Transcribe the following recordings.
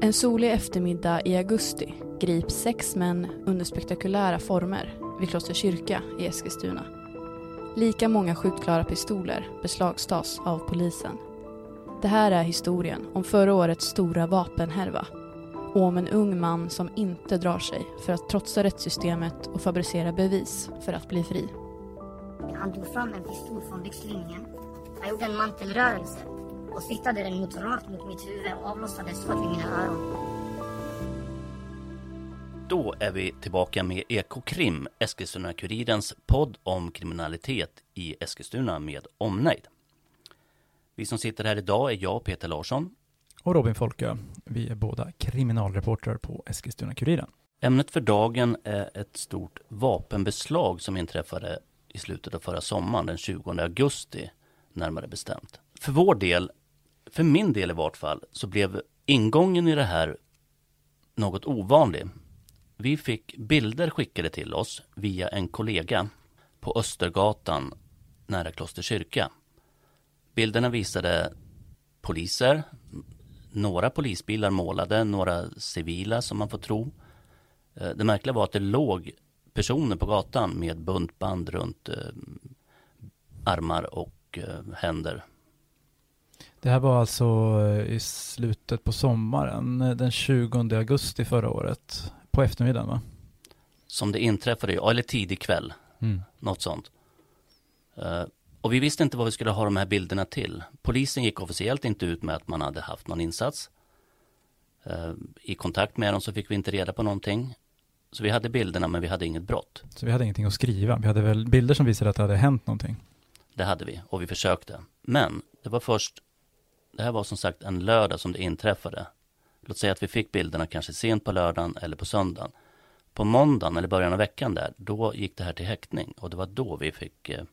En solig eftermiddag i augusti grips sex män under spektakulära former vid Kloster kyrka i Eskilstuna. Lika många skjutklara pistoler beslagtas av polisen. Det här är historien om förra årets stora vapenhärva och om en ung man som inte drar sig för att trotsa rättssystemet och fabricera bevis för att bli fri. Han tog fram en pistol från byxlinningen. Han gjorde en mantelrörelse och siktade den mot rakt mot mitt huvud och avlossade skott i mina öron. Då är vi tillbaka med Ekokrim, Eskilstuna-Kurirens podd om kriminalitet i Eskilstuna med omnejd. Vi som sitter här idag är jag, Peter Larsson. Och Robin Folkö. Vi är båda kriminalreportrar på Eskilstuna-Kuriren. Ämnet för dagen är ett stort vapenbeslag som inträffade i slutet av förra sommaren, den 20 augusti närmare bestämt. För vår del, för min del i vart fall, så blev ingången i det här något ovanlig. Vi fick bilder skickade till oss via en kollega på Östergatan nära Kloster kyrka. Bilderna visade poliser, några polisbilar målade, några civila som man får tro. Eh, det märkliga var att det låg personer på gatan med buntband runt eh, armar och eh, händer. Det här var alltså i slutet på sommaren, den 20 augusti förra året, på eftermiddagen va? Som det inträffade, eller tidig kväll, mm. något sånt. Och vi visste inte vad vi skulle ha de här bilderna till. Polisen gick officiellt inte ut med att man hade haft någon insats. I kontakt med dem så fick vi inte reda på någonting. Så vi hade bilderna men vi hade inget brott. Så vi hade ingenting att skriva. Vi hade väl bilder som visade att det hade hänt någonting. Det hade vi och vi försökte. Men det var först, det här var som sagt en lördag som det inträffade. Låt säga att vi fick bilderna kanske sent på lördagen eller på söndagen. På måndagen eller början av veckan där, då gick det här till häktning och det var då vi fick eh,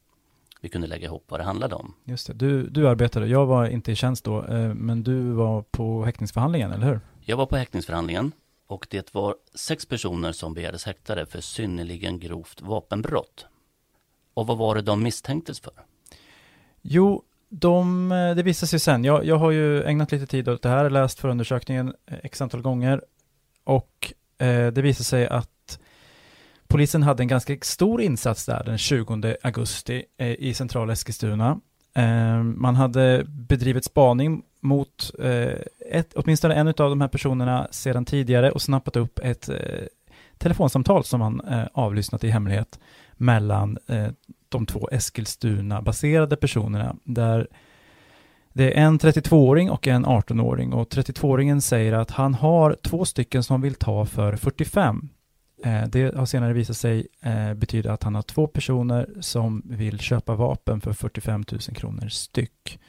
vi kunde lägga ihop vad det handlade om. Just det, du, du arbetade, jag var inte i tjänst då, eh, men du var på häktningsförhandlingen, eller hur? Jag var på häktningsförhandlingen och det var sex personer som begärdes häktade för synnerligen grovt vapenbrott. Och vad var det de misstänktes för? Jo, de, eh, det visar sig sen. Jag, jag har ju ägnat lite tid åt det här, läst förundersökningen eh, x antal gånger och eh, det visar sig att polisen hade en ganska stor insats där den 20 augusti eh, i centrala Eskilstuna. Eh, man hade bedrivit spaning mot eh, ett, åtminstone en av de här personerna sedan tidigare och snappat upp ett eh, telefonsamtal som man eh, avlyssnat i hemlighet mellan eh, de två Eskilstuna-baserade personerna där det är en 32-åring och en 18-åring och 32-åringen säger att han har två stycken som vill ta för 45. Eh, det har senare visat sig eh, betyda att han har två personer som vill köpa vapen för 45 000 kronor styck.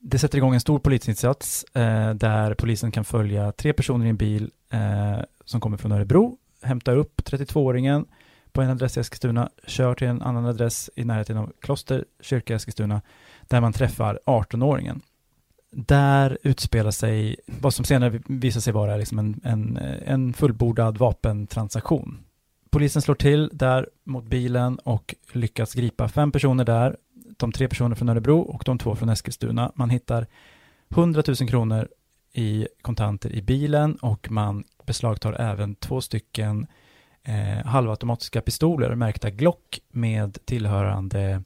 Det sätter igång en stor polisinsats eh, där polisen kan följa tre personer i en bil eh, som kommer från Örebro, hämtar upp 32-åringen på en adress i Eskilstuna, kör till en annan adress i närheten av Kloster kyrka i Eskilstuna, där man träffar 18-åringen. Där utspelar sig vad som senare visar sig vara liksom en, en, en fullbordad vapentransaktion. Polisen slår till där mot bilen och lyckas gripa fem personer där, de tre personer från Örebro och de två från Eskilstuna. Man hittar 100 000 kronor i kontanter i bilen och man beslagtar även två stycken eh, halvautomatiska pistoler märkta Glock med tillhörande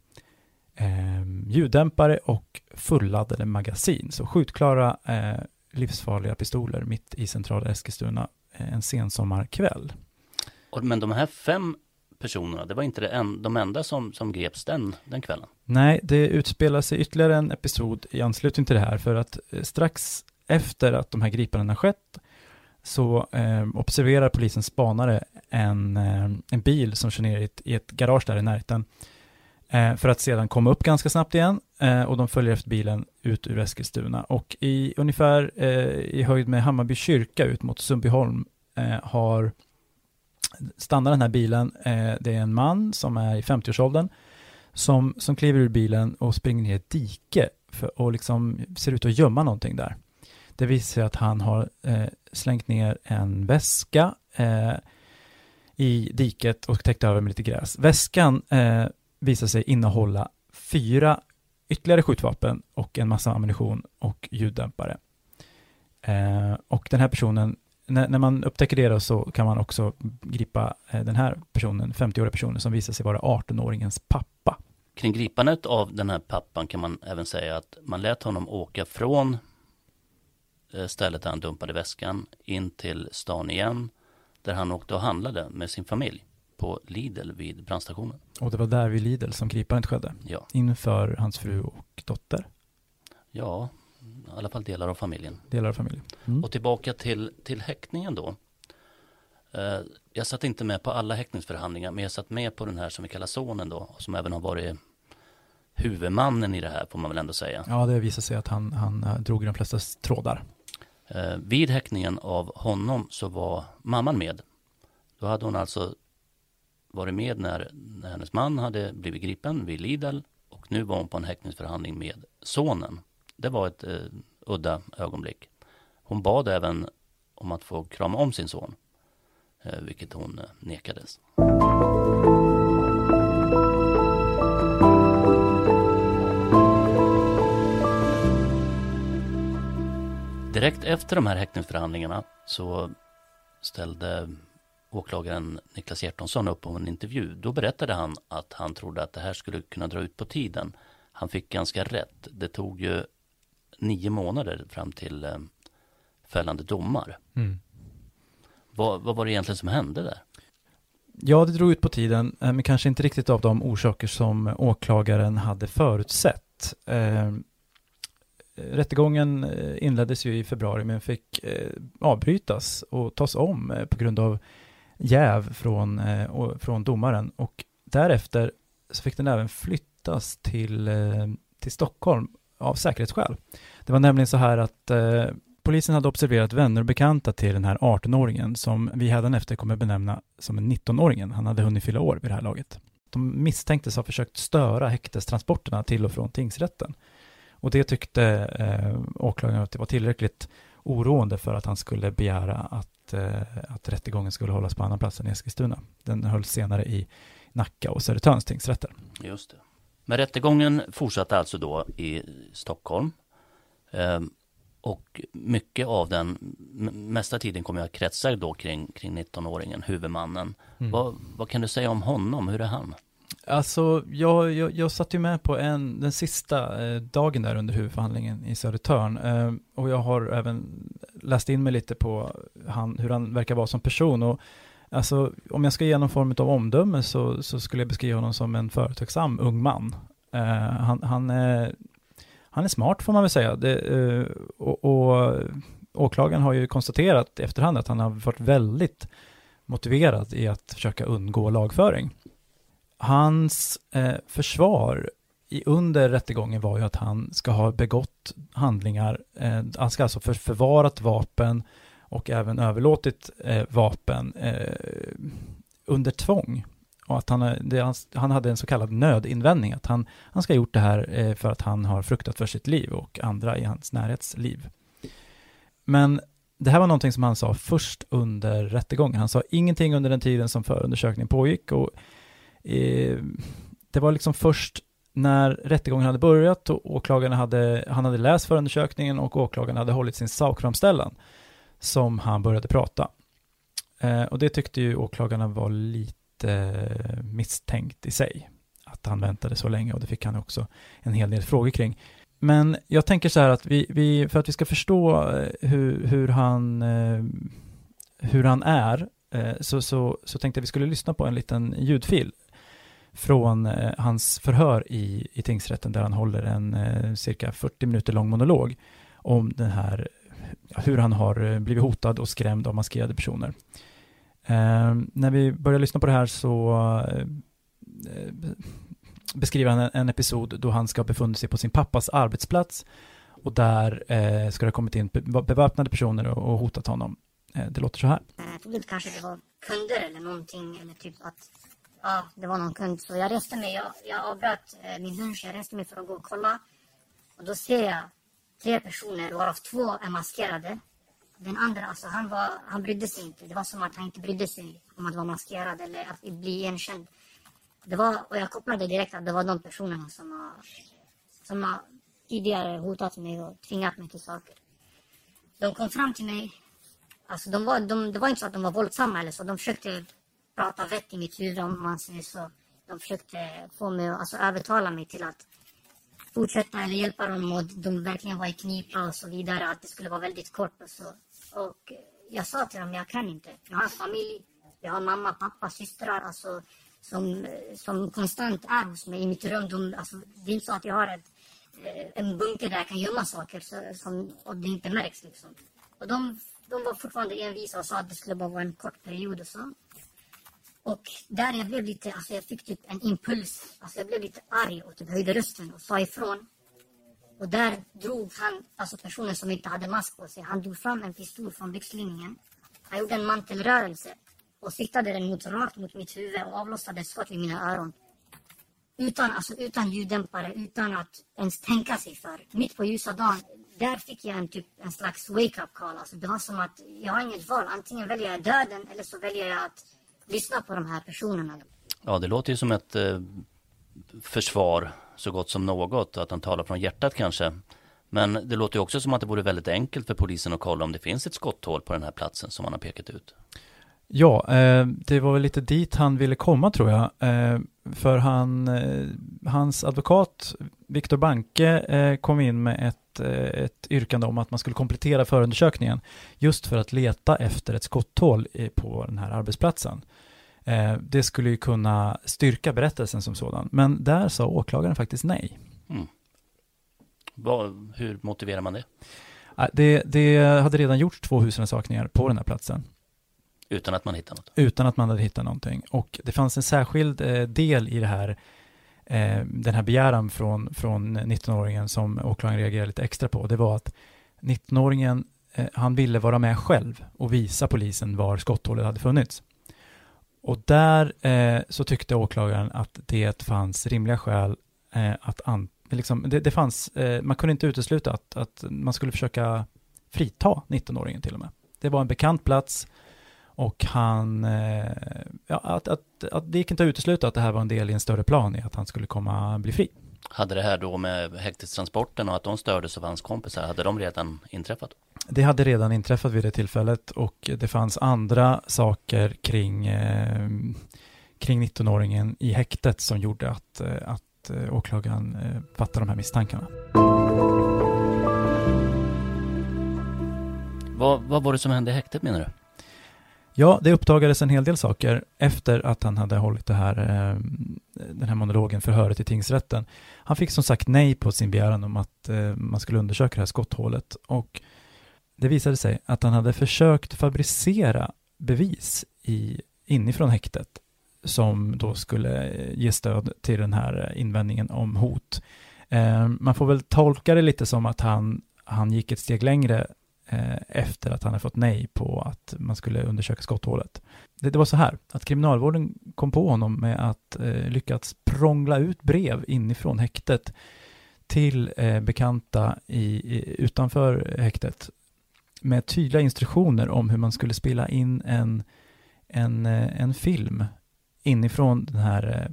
eh, ljuddämpare och fulladdade magasin. Så skjutklara eh, livsfarliga pistoler mitt i centrala Eskilstuna eh, en sensommarkväll. Men de här fem personerna, det var inte det en, de enda som, som greps den, den kvällen? Nej, det utspelar sig ytterligare en episod i anslutning till det här för att eh, strax efter att de här gripandena skett så eh, observerar polisens spanare en, eh, en bil som kör ner i ett, i ett garage där i närheten eh, för att sedan komma upp ganska snabbt igen eh, och de följer efter bilen ut ur Eskilstuna och i ungefär eh, i höjd med Hammarby kyrka ut mot Sundbyholm eh, har stannar den här bilen. Eh, det är en man som är i 50-årsåldern som, som kliver ur bilen och springer ner i ett dike för, och liksom ser ut att gömma någonting där. Det visar sig att han har eh, slängt ner en väska eh, i diket och täckt över med lite gräs. Väskan eh, visar sig innehålla fyra ytterligare skjutvapen och en massa ammunition och ljuddämpare. Eh, och den här personen, när, när man upptäcker det då, så kan man också gripa eh, den här personen, 50-åriga personen, som visar sig vara 18-åringens pappa. Kring gripandet av den här pappan kan man även säga att man lät honom åka från stället där han dumpade väskan in till stan igen där han åkte och handlade med sin familj på Lidl vid brandstationen. Och det var där vid Lidl som gripandet skedde, Ja, inför hans fru och dotter, ja i alla fall delar av familjen. delar av familjen. Mm. Och tillbaka till, till häktningen då. Eh, jag satt inte med på alla häktningsförhandlingar men jag satt med på den här som vi kallar sonen då som även har varit huvudmannen i det här får man väl ändå säga. Ja, det visade sig att han, han eh, drog i de flesta trådar. Eh, vid häktningen av honom så var mamman med. Då hade hon alltså varit med när, när hennes man hade blivit gripen vid Lidl och nu var hon på en häktningsförhandling med sonen. Det var ett eh, udda ögonblick. Hon bad även om att få krama om sin son, eh, vilket hon eh, nekades. Direkt efter de här häktningsförhandlingarna så ställde åklagaren Niklas Hjertonsson upp på en intervju. Då berättade han att han trodde att det här skulle kunna dra ut på tiden. Han fick ganska rätt. Det tog ju nio månader fram till eh, fällande domar. Mm. Vad, vad var det egentligen som hände där? Ja, det drog ut på tiden, eh, men kanske inte riktigt av de orsaker som åklagaren hade förutsett. Eh, Eh, rättegången eh, inleddes ju i februari, men fick eh, avbrytas och tas om på grund av jäv från, från domaren. Och därefter så fick den även flyttas till, till Stockholm av säkerhetsskäl. Det var nämligen så här att polisen hade observerat vänner och bekanta till den här 18-åringen som vi hädanefter kommer benämna som en 19-åringen. Han hade hunnit fylla år vid det här laget. De misstänktes ha försökt störa häktestransporterna till och från tingsrätten. Och det tyckte eh, åklagaren att det var tillräckligt oroande för att han skulle begära att, eh, att rättegången skulle hållas på annan plats än Eskilstuna. Den hölls senare i Nacka och Södertörns tingsrätter. Just det. Men rättegången fortsatte alltså då i Stockholm. Ehm, och mycket av den, mesta tiden kommer jag kretsa då kring, kring 19-åringen, huvudmannen. Mm. Vad, vad kan du säga om honom? Hur är han? Alltså, jag, jag, jag satt ju med på en, den sista eh, dagen där under huvudförhandlingen i Södertörn. Eh, och jag har även läst in mig lite på han, hur han verkar vara som person. Och, alltså, om jag ska ge någon form av omdöme så, så skulle jag beskriva honom som en företagsam ung man. Eh, han, han, är, han är smart får man väl säga. Det, eh, och, och åklagaren har ju konstaterat i efterhand att han har varit väldigt motiverad i att försöka undgå lagföring. Hans eh, försvar i, under rättegången var ju att han ska ha begått handlingar, eh, han ska alltså för, förvarat vapen och även överlåtit eh, vapen eh, under tvång. Och att han, eh, det, han, han hade en så kallad nödinvändning, att han, han ska ha gjort det här eh, för att han har fruktat för sitt liv och andra i hans närhetsliv. Men det här var någonting som han sa först under rättegången. Han sa ingenting under den tiden som förundersökningen pågick och eh, det var liksom först när rättegången hade börjat och åklagaren hade, han hade läst förundersökningen och åklagaren hade hållit sin sakframställan som han började prata. Eh, och det tyckte ju åklagarna var lite misstänkt i sig. Att han väntade så länge och det fick han också en hel del frågor kring. Men jag tänker så här att vi, vi för att vi ska förstå eh, hur, hur han eh, hur han är eh, så, så, så tänkte jag vi skulle lyssna på en liten ljudfil från eh, hans förhör i, i tingsrätten där han håller en eh, cirka 40 minuter lång monolog om den här, hur han har eh, blivit hotad och skrämd av maskerade personer. Eh, när vi börjar lyssna på det här så eh, beskriver han en, en episod då han ska ha befunnit sig på sin pappas arbetsplats och där eh, ska det ha kommit in beväpnade personer och, och hotat honom. Eh, det låter så här. Jag trodde inte kanske det var kunder eller någonting eller typ att ja, det var någon kund. Så jag reste mig, jag, jag avbröt eh, min lunch, jag reste mig för att gå och kolla. Och då ser jag tre personer varav två är maskerade. Den andra, alltså han, var, han brydde sig inte. Det var som att han inte brydde sig om att vara maskerad eller att bli igenkänd. Det var, och jag kopplade direkt att det var de personerna som har, som har tidigare hotat mig och tvingat mig till saker. de kom fram till mig. Alltså de var, de, det var inte så att de var våldsamma eller så. De försökte prata vett i mitt huvud om man säger så. De försökte få mig att alltså, övertala mig till att fortsätta eller hjälpa dem och de verkligen var i knipa och så vidare. Att det skulle vara väldigt kort och så. Och jag sa till dem, jag kan inte. Jag har familj, jag har mamma, pappa, systrar alltså, som, som konstant är hos mig i mitt rum. De, alltså, det är inte så att jag har ett, eh, en bunker där jag kan gömma saker så, som, och det inte märks. Liksom. Och de, de var fortfarande envisa och sa att det skulle bara vara en kort period och så. Och där jag blev lite, alltså jag fick typ en impuls. Alltså jag blev lite arg och typ höjde rösten och sa ifrån. Och där drog han, alltså personen som inte hade mask på sig, han drog fram en pistol från byxlinningen. Han gjorde en mantelrörelse och siktade den mot, rakt mot mitt huvud och avlossade skott vid mina öron. Utan, alltså, utan ljuddämpare, utan att ens tänka sig för. Mitt på ljusa dagen, där fick jag en, typ, en slags wake-up call. Alltså, det var som att jag har inget val. Antingen väljer jag döden eller så väljer jag att lyssna på de här personerna. Ja, det låter ju som ett eh, försvar så gott som något, att han talar från hjärtat kanske. Men det låter ju också som att det vore väldigt enkelt för polisen att kolla om det finns ett skotthål på den här platsen som man har pekat ut. Ja, eh, det var väl lite dit han ville komma tror jag. Eh, för han, eh, hans advokat Viktor Banke eh, kom in med ett, eh, ett yrkande om att man skulle komplettera förundersökningen just för att leta efter ett skotthål på den här arbetsplatsen. Det skulle ju kunna styrka berättelsen som sådan, men där sa åklagaren faktiskt nej. Mm. Vad, hur motiverar man det? det? Det hade redan gjorts två husrannsakningar på den här platsen. Utan att man hittar något? Utan att man hade hittat någonting. Och det fanns en särskild eh, del i det här, eh, den här begäran från, från 19-åringen som åklagaren reagerade lite extra på. Det var att 19-åringen, eh, han ville vara med själv och visa polisen var skotthålet hade funnits. Och där eh, så tyckte åklagaren att det fanns rimliga skäl eh, att an, liksom, det, det fanns, eh, man kunde inte utesluta att, att man skulle försöka frita 19-åringen till och med. Det var en bekant plats och han, eh, ja, att, att, att det gick inte att utesluta att det här var en del i en större plan i att han skulle komma bli fri. Hade det här då med häktestransporten och att de stördes av hans kompisar, hade de redan inträffat? Det hade redan inträffat vid det tillfället och det fanns andra saker kring, eh, kring 19-åringen i häktet som gjorde att, eh, att åklagaren eh, fattade de här misstankarna. Vad, vad var det som hände i häktet menar du? Ja, det uppdagades en hel del saker efter att han hade hållit det här, eh, den här monologen, förhöret i tingsrätten. Han fick som sagt nej på sin begäran om att eh, man skulle undersöka det här skotthålet och det visade sig att han hade försökt fabricera bevis i, inifrån häktet som då skulle ge stöd till den här invändningen om hot. Eh, man får väl tolka det lite som att han, han gick ett steg längre Eh, efter att han hade fått nej på att man skulle undersöka skotthålet. Det, det var så här, att kriminalvården kom på honom med att eh, lyckats prångla ut brev inifrån häktet till eh, bekanta i, i, utanför häktet med tydliga instruktioner om hur man skulle spela in en, en, eh, en film inifrån den här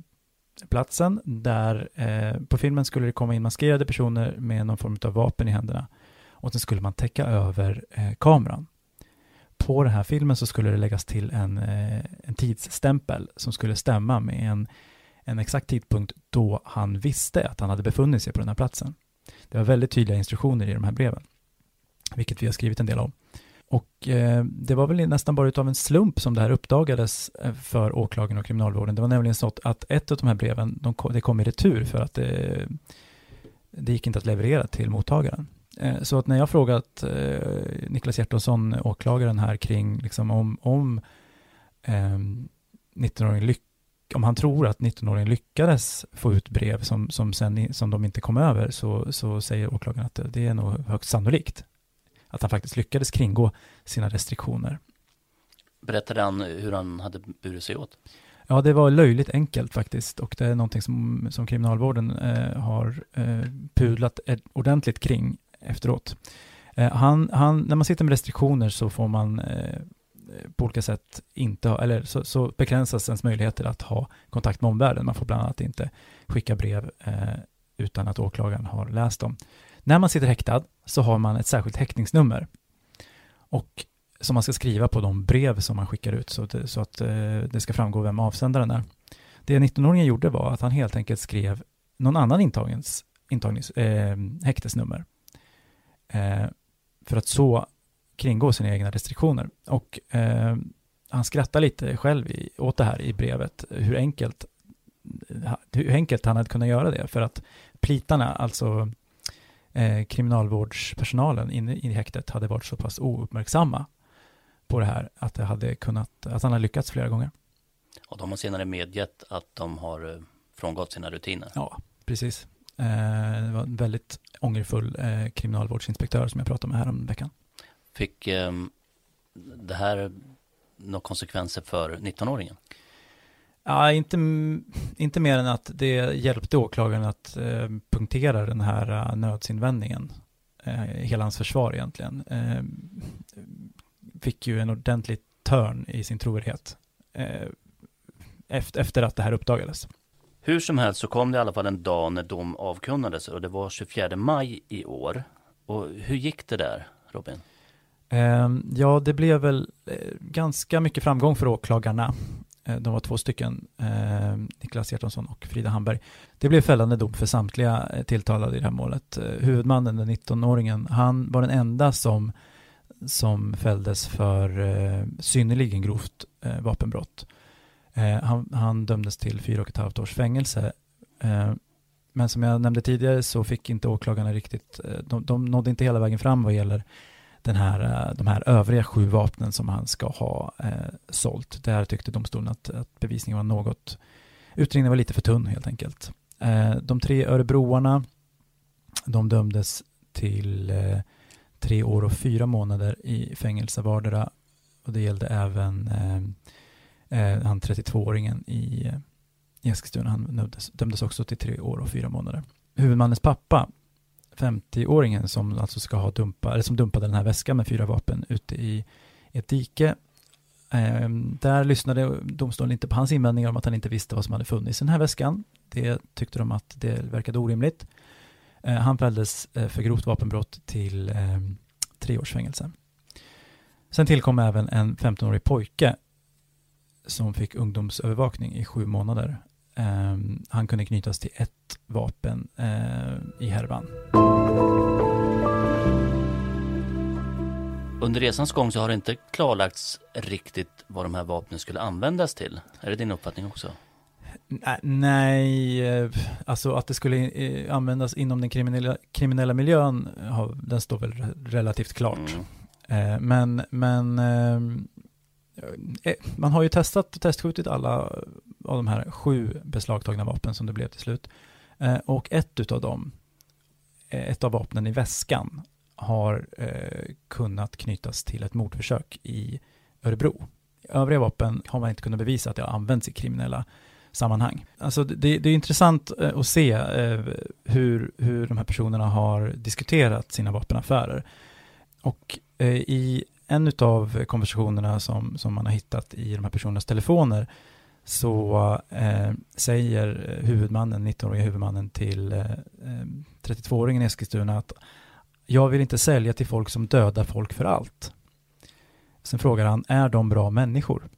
eh, platsen där eh, på filmen skulle det komma in maskerade personer med någon form av vapen i händerna och sen skulle man täcka över eh, kameran. På den här filmen så skulle det läggas till en, eh, en tidsstämpel som skulle stämma med en, en exakt tidpunkt då han visste att han hade befunnit sig på den här platsen. Det var väldigt tydliga instruktioner i de här breven, vilket vi har skrivit en del om. Och eh, det var väl nästan bara utav en slump som det här uppdagades eh, för åklagaren och kriminalvården. Det var nämligen så att ett av de här breven, de kom, det kom i retur för att det, det gick inte att leverera till mottagaren. Eh, så att när jag frågat eh, Niklas Hjertonsson, åklagaren här kring liksom om, om eh, 19-åringen om han tror att 19-åringen lyckades få ut brev som, som, sen, som de inte kom över så, så säger åklagaren att det är nog högst sannolikt att han faktiskt lyckades kringgå sina restriktioner. Berättade han hur han hade burit sig åt? Ja, det var löjligt enkelt faktiskt och det är någonting som, som kriminalvården eh, har eh, pudlat ordentligt kring efteråt. Eh, han, han, när man sitter med restriktioner så får man eh, på olika sätt inte ha, eller så, så, begränsas ens möjligheter att ha kontakt med omvärlden. Man får bland annat inte skicka brev eh, utan att åklagaren har läst dem. När man sitter häktad så har man ett särskilt häktningsnummer och som man ska skriva på de brev som man skickar ut så, det, så att eh, det ska framgå vem avsändaren är. Det 19-åringen gjorde var att han helt enkelt skrev någon annan intagnings, intagnings, eh, häktesnummer för att så kringgå sina egna restriktioner. Och eh, han skrattar lite själv i, åt det här i brevet, hur enkelt, hur enkelt han hade kunnat göra det. För att plitarna, alltså eh, kriminalvårdspersonalen inne i häktet, hade varit så pass ouppmärksamma på det här att, det hade kunnat, att han hade lyckats flera gånger. Och de har senare medgett att de har eh, frångått sina rutiner. Ja, precis. Eh, det var en väldigt ångerfull eh, kriminalvårdsinspektör som jag pratade med här om veckan. Fick eh, det här några konsekvenser för 19-åringen? Ja, inte, inte mer än att det hjälpte åklagaren att eh, punktera den här uh, nödsinvändningen. Eh, hela hans försvar egentligen. Eh, fick ju en ordentlig törn i sin trovärdighet eh, efter, efter att det här uppdagades. Hur som helst så kom det i alla fall en dag när dom avkunnades och det var 24 maj i år. Och hur gick det där, Robin? Ehm, ja, det blev väl eh, ganska mycket framgång för åklagarna. Eh, de var två stycken, ehm, Niklas Hjertonsson och Frida Hamberg. Det blev fällande dom för samtliga eh, tilltalade i det här målet. Huvudmannen, den 19-åringen, han var den enda som, som fälldes för synnerligen grovt vapenbrott. Eh, han, han dömdes till fyra och ett halvt års fängelse. Eh, men som jag nämnde tidigare så fick inte åklagarna riktigt, eh, de, de nådde inte hela vägen fram vad gäller den här, de här övriga sju vapnen som han ska ha eh, sålt. Där tyckte domstolen att, att bevisningen var något, utredningen var lite för tunn helt enkelt. Eh, de tre örebroarna, de dömdes till eh, tre år och fyra månader i fängelse vardera och det gällde även eh, eh han 32-åringen i, eh, i Eskilstuna. Han dömdes, dömdes också till tre år och fyra månader. Huvudmannens pappa 50-åringen som alltså ska ha dumpa, eller som dumpade den här väskan med fyra vapen ute i ett dike. Eh, där lyssnade domstolen inte på hans invändningar om att han inte visste vad som hade funnits i den här väskan. Det tyckte de att det verkade orimligt. Eh, han fälldes eh, för grovt vapenbrott till eh, tre års fängelse. Sen tillkom även en 15-årig pojke som fick ungdomsövervakning i sju månader. Um, han kunde knytas till ett vapen uh, i härvan. Under resans gång så har det inte klarlagts riktigt vad de här vapnen skulle användas till. Är det din uppfattning också? Nej, eh, alltså att det skulle eh, användas inom den kriminella, kriminella miljön, den står väl relativt klart. Mm. Men, men ehm, Eh, eh, man har ju testat och testskjutit alla av de här sju beslagtagna vapen som det blev till slut. Eh, och ett utav dem, eh, ett av vapnen i väskan, har eh, kunnat knytas till ett mordförsök i Örebro. Övriga vapen har man inte kunnat bevisa att det har använts i kriminella sammanhang. Alltså det, det är intressant att se hur, hur de här personerna har diskuterat sina vapenaffärer. Och i en av konversationerna som, som man har hittat i de här personernas telefoner så eh, säger huvudmannen, 19-åriga huvudmannen till eh, eh 32-åringen i Eskilstuna att jag vill inte sälja till folk som dödar folk för allt. Sen frågar han, är de bra människor?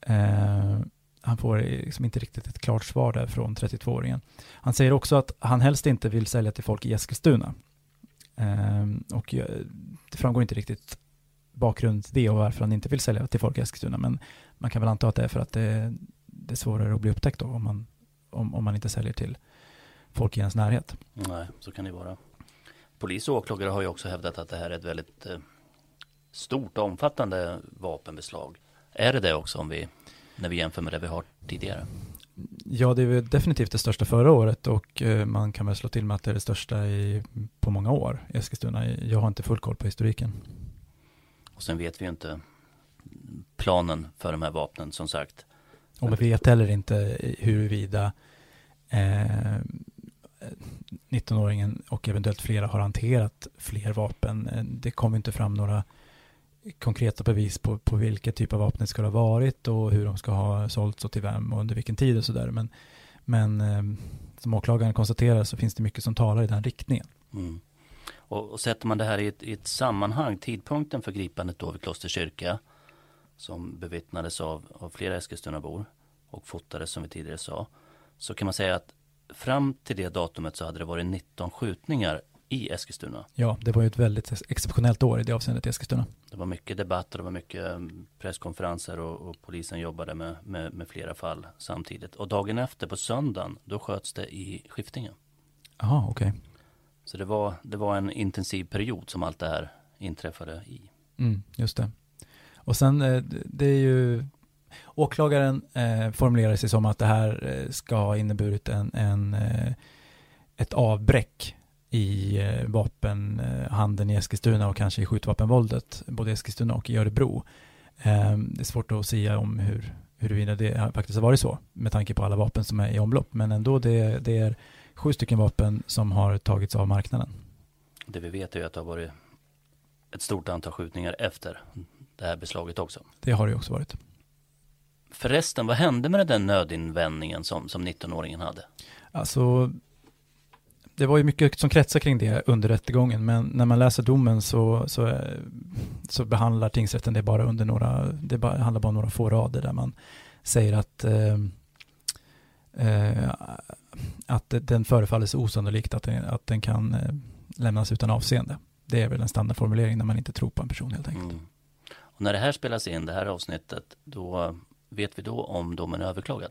Eh, han får liksom inte riktigt ett klart svar där från 32-åringen. Han säger också att han helst inte vill sälja till folk i Eskilstuna. Eh, och eh, det framgår inte riktigt bakgrund till det och varför han inte vill sälja till folk i Eskilstuna. Men man kan väl anta att det är för att det, det är svårare att bli upptäckt då om man, om, om man inte säljer till folk i ens närhet. Nej, så kan det vara. Polis och åklagare har ju också hävdat att det här är ett väldigt eh, stort och omfattande vapenbeslag. Är det det också om vi, när vi jämför med det vi har tidigare? Ja, det är definitivt det största förra året och eh, man kan väl slå till med att det är det största i, på många år i Eskilstuna. Jag har inte full koll på historiken. Och sen vet vi ju inte planen för de här vapnen som sagt. Och vi vet heller inte huruvida eh, 19-åringen och eventuellt flera har hanterat fler vapen. Det kommer inte fram några konkreta bevis på, på vilka typ av vapen det ska ha varit och hur de ska ha sålts och till vem och under vilken tid och sådär. Men, men eh, som åklagaren konstaterar så finns det mycket som talar i den riktningen. Mm. Och, och sätter man det här i ett, i ett, sammanhang, tidpunkten för gripandet då vid Kloster kyrka som bevittnades av, av flera Eskilstunabor och fotades som vi tidigare sa. Så kan man säga att fram till det datumet så hade det varit 19 skjutningar i Eskilstuna. Ja, det var ju ett väldigt exceptionellt år i det avseendet i Eskilstuna. Det var mycket debatter, det var mycket mm, presskonferenser och, och polisen jobbade med, med, med, flera fall samtidigt. Och dagen efter på söndagen, då sköts det i Skiftingen. Jaha, okej. Okay. Så det var, det var en intensiv period som allt det här inträffade i. Mm, just det. Och sen, eh, det är ju Åklagaren eh, formulerar sig som att det här eh, ska ha inneburit en, en eh, ett avbräck i vapenhandeln i Eskilstuna och kanske i skjutvapenvåldet, både i Eskilstuna och i Örebro. Eh, det är svårt att säga om hur, huruvida det faktiskt har varit så, med tanke på alla vapen som är i omlopp, men ändå det, det är sju stycken vapen som har tagits av marknaden. Det vi vet är att det har varit ett stort antal skjutningar efter det här beslaget också. Det har det också varit. Förresten, vad hände med den nödinvändningen som, som 19-åringen hade? Alltså, det var ju mycket som kretsar kring det under rättegången, men när man läser domen så, så, så behandlar tingsrätten det bara under några, det bara, handlar bara om några få rader där man säger att eh, eh, att den förefaller så osannolikt att den, att den kan eh, lämnas utan avseende. Det är väl en standardformulering när man inte tror på en person helt enkelt. Mm. Och när det här spelas in, det här avsnittet, då vet vi då om domen är överklagad?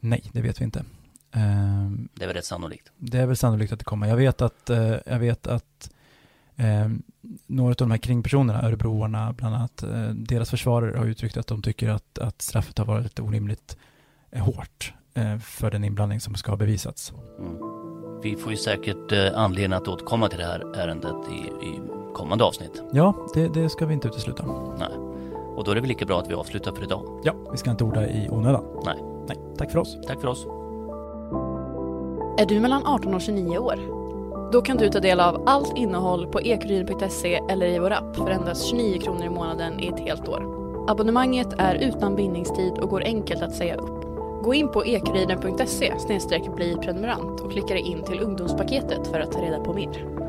Nej, det vet vi inte. Um, det är väl rätt sannolikt? Det är väl sannolikt att det kommer. Jag vet att, uh, jag vet att um, några av de här kringpersonerna, örebroarna bland annat, uh, deras försvarare har uttryckt att de tycker att, att straffet har varit orimligt uh, hårt för den inblandning som ska ha bevisats. Mm. Vi får ju säkert anledning att återkomma till det här ärendet i, i kommande avsnitt. Ja, det, det ska vi inte utesluta. Nej. Och då är det väl lika bra att vi avslutar för idag. Ja, vi ska inte orda i onödan. Nej. Nej, tack för oss. Tack för oss. Är du mellan 18 och 29 år? Då kan du ta del av allt innehåll på ekuriden.se eller i vår app för endast 29 kronor i månaden i ett helt år. Abonnemanget är utan bindningstid och går enkelt att säga upp. Gå in på ekuriden.se bli prenumerant och klicka dig in till ungdomspaketet för att ta reda på mer.